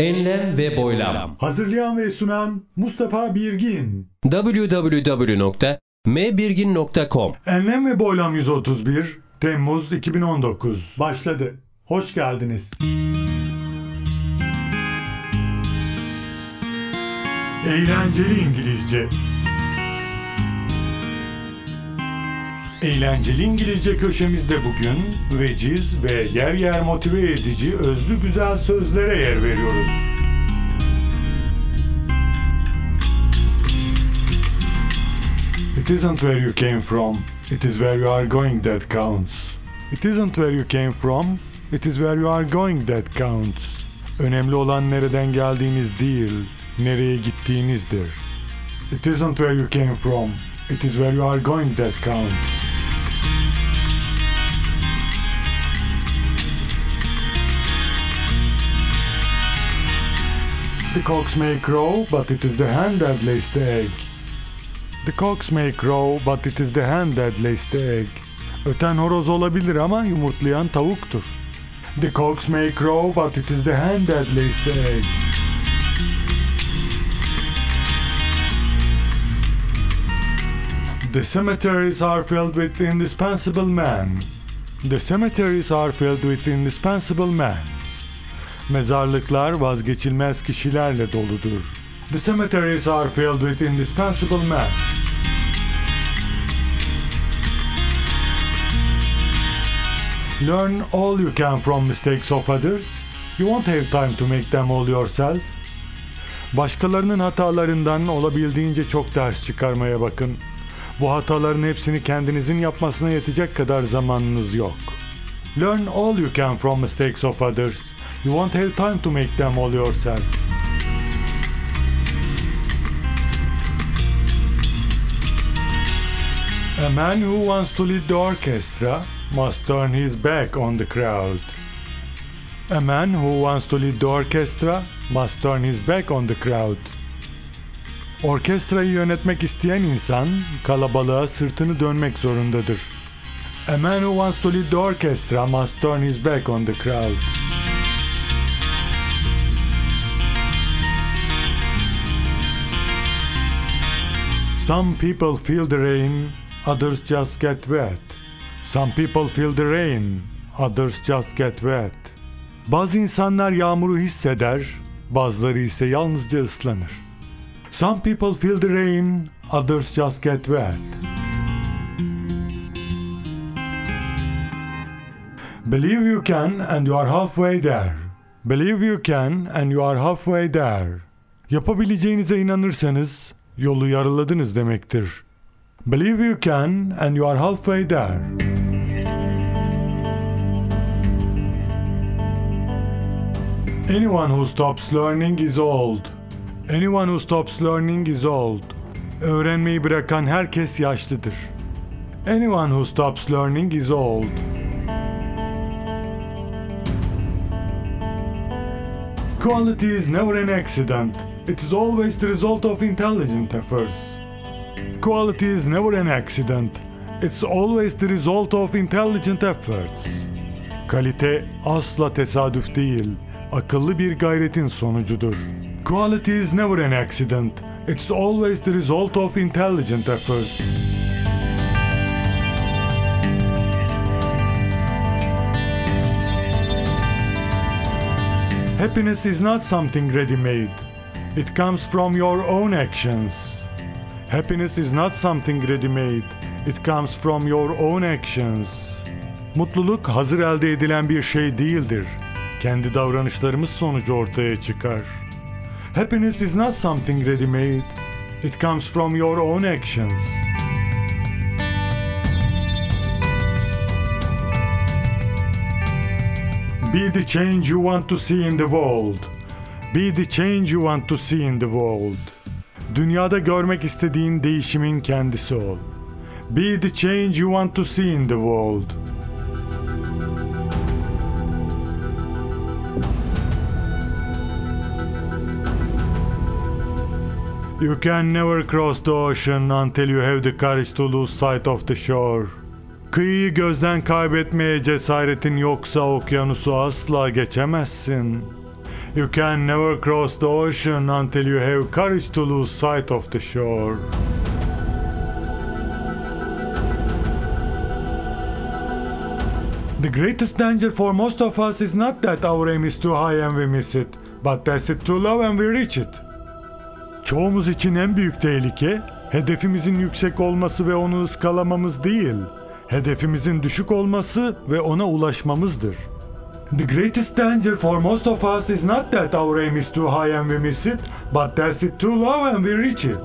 Enlem ve boylam. Hazırlayan ve sunan Mustafa Birgin. www.mbirgin.com Enlem ve Boylam 131 Temmuz 2019 başladı. Hoş geldiniz. Eğlenceli İngilizce Eğlenceli İngilizce köşemizde bugün veciz ve yer yer motive edici özlü güzel sözlere yer veriyoruz. It isn't where you came from, it is where you are going that counts. It isn't where you came from, it is where you are going that counts. Önemli olan nereden geldiğiniz değil, nereye gittiğinizdir. It isn't where you came from, it is where you are going that counts. The cocks may crow, but it is the hen that lays the egg. The cocks may crow, but it is the hen that lays the egg. Öten horoz olabilir ama yumurtlayan tavuktur. The cocks may crow, but it is the hen that lays the egg. The cemeteries are filled with indispensable men. The cemeteries are filled with indispensable men. Mezarlıklar vazgeçilmez kişilerle doludur. The cemeteries are filled with indispensable men. Learn all you can from mistakes of others. You won't have time to make them all yourself. Başkalarının hatalarından olabildiğince çok ders çıkarmaya bakın. Bu hataların hepsini kendinizin yapmasına yetecek kadar zamanınız yok. Learn all you can from mistakes of others. You won't have time to make them all yourself. A man who wants to lead the orchestra must turn his back on the crowd. A man who wants to lead the orchestra must turn his back on the crowd. Orkestrayı yönetmek isteyen insan kalabalığa sırtını dönmek zorundadır. A man who wants to lead the orchestra must turn his back on the crowd. Some people feel the rain, others just get wet. Some people feel the rain, others just get wet. Bazı insanlar yağmuru hisseder, bazıları ise yalnızca ıslanır. Some people feel the rain, others just get wet. Believe you can and you are halfway there. Believe you can and you are halfway there. Yapabileceğinize inanırsanız yolu yarıladınız demektir. Believe you can and you are halfway there. Anyone who stops learning is old. Anyone who stops learning is old. Öğrenmeyi bırakan herkes yaşlıdır. Anyone who stops learning is old. Quality is never an accident. It is always the result of intelligent efforts. Quality is never an accident. It's always the result of intelligent efforts. Kalite asla tesadüf değil, akıllı bir gayretin sonucudur. Quality is never an accident. It's always the result of intelligent efforts. Happiness is not something ready made. It comes from your own actions. Happiness is not something ready made. It comes from your own actions. Mutluluk hazır elde edilen bir şey değildir. Kendi davranışlarımız sonucu ortaya çıkar. Happiness is not something ready made. It comes from your own actions. Be the change you want to see in the world. Be the change you want to see in the world. Dünyada görmek istediğin değişimin kendisi ol. Be the change you want to see in the world. You can never cross the ocean until you have the courage to lose sight of the shore. Kıyıyı gözden kaybetmeye cesaretin yoksa okyanusu asla geçemezsin. You can never cross the ocean until you have courage to lose sight of the shore. The greatest danger for most of us is not that our aim is too high and we miss it, but that's it too low and we reach it. Çoğumuz için en büyük tehlike, hedefimizin yüksek olması ve onu ıskalamamız değil, hedefimizin düşük olması ve ona ulaşmamızdır. The greatest danger for most of us is not that our aim is too high and we miss it, but that's it too low and we reach it.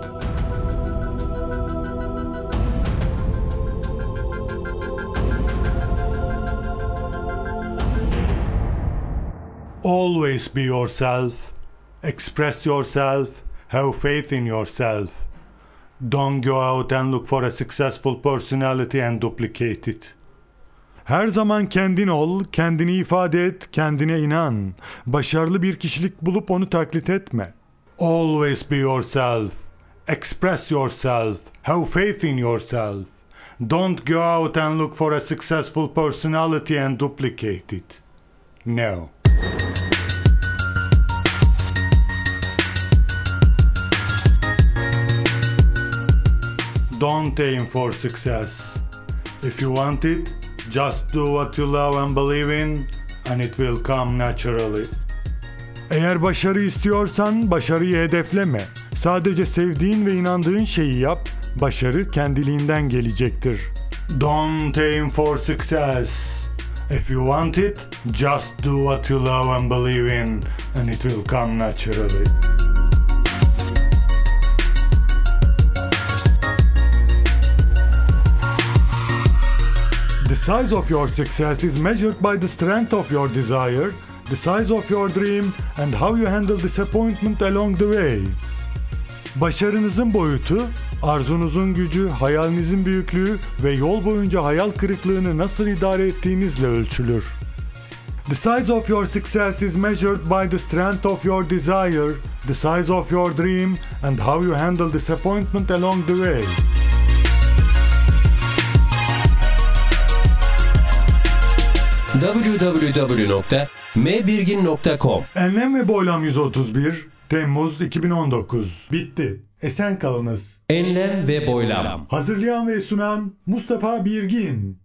Always be yourself, express yourself, have faith in yourself. Don't go out and look for a successful personality and duplicate it. Her zaman kendin ol, kendini ifade et, kendine inan. Başarılı bir kişilik bulup onu taklit etme. Always be yourself. Express yourself. Have faith in yourself. Don't go out and look for a successful personality and duplicate it. No. Don't aim for success. If you want it, just do what you love and believe in, and it will come naturally. Eğer başarı istiyorsan başarıyı hedefleme. Sadece sevdiğin ve inandığın şeyi yap, başarı kendiliğinden gelecektir. Don't aim for success. If you want it, just do what you love and believe in, and it will come naturally. Size of your success is measured by the strength of your desire, the size of your dream, and how you handle disappointment along the way. Başarınızın boyutu, arzunuzun gücü, hayalinizin büyüklüğü ve yol boyunca hayal kırıklığını nasıl idare ettiğinizle ölçülür. The size of your success is measured by the strength of your desire, the size of your dream, and how you handle disappointment along the way. www.mbirgin.com Enlem ve Boylam 131 Temmuz 2019 Bitti. Esen kalınız. Enlem ve boylam. Hazırlayan ve sunan Mustafa Birgin.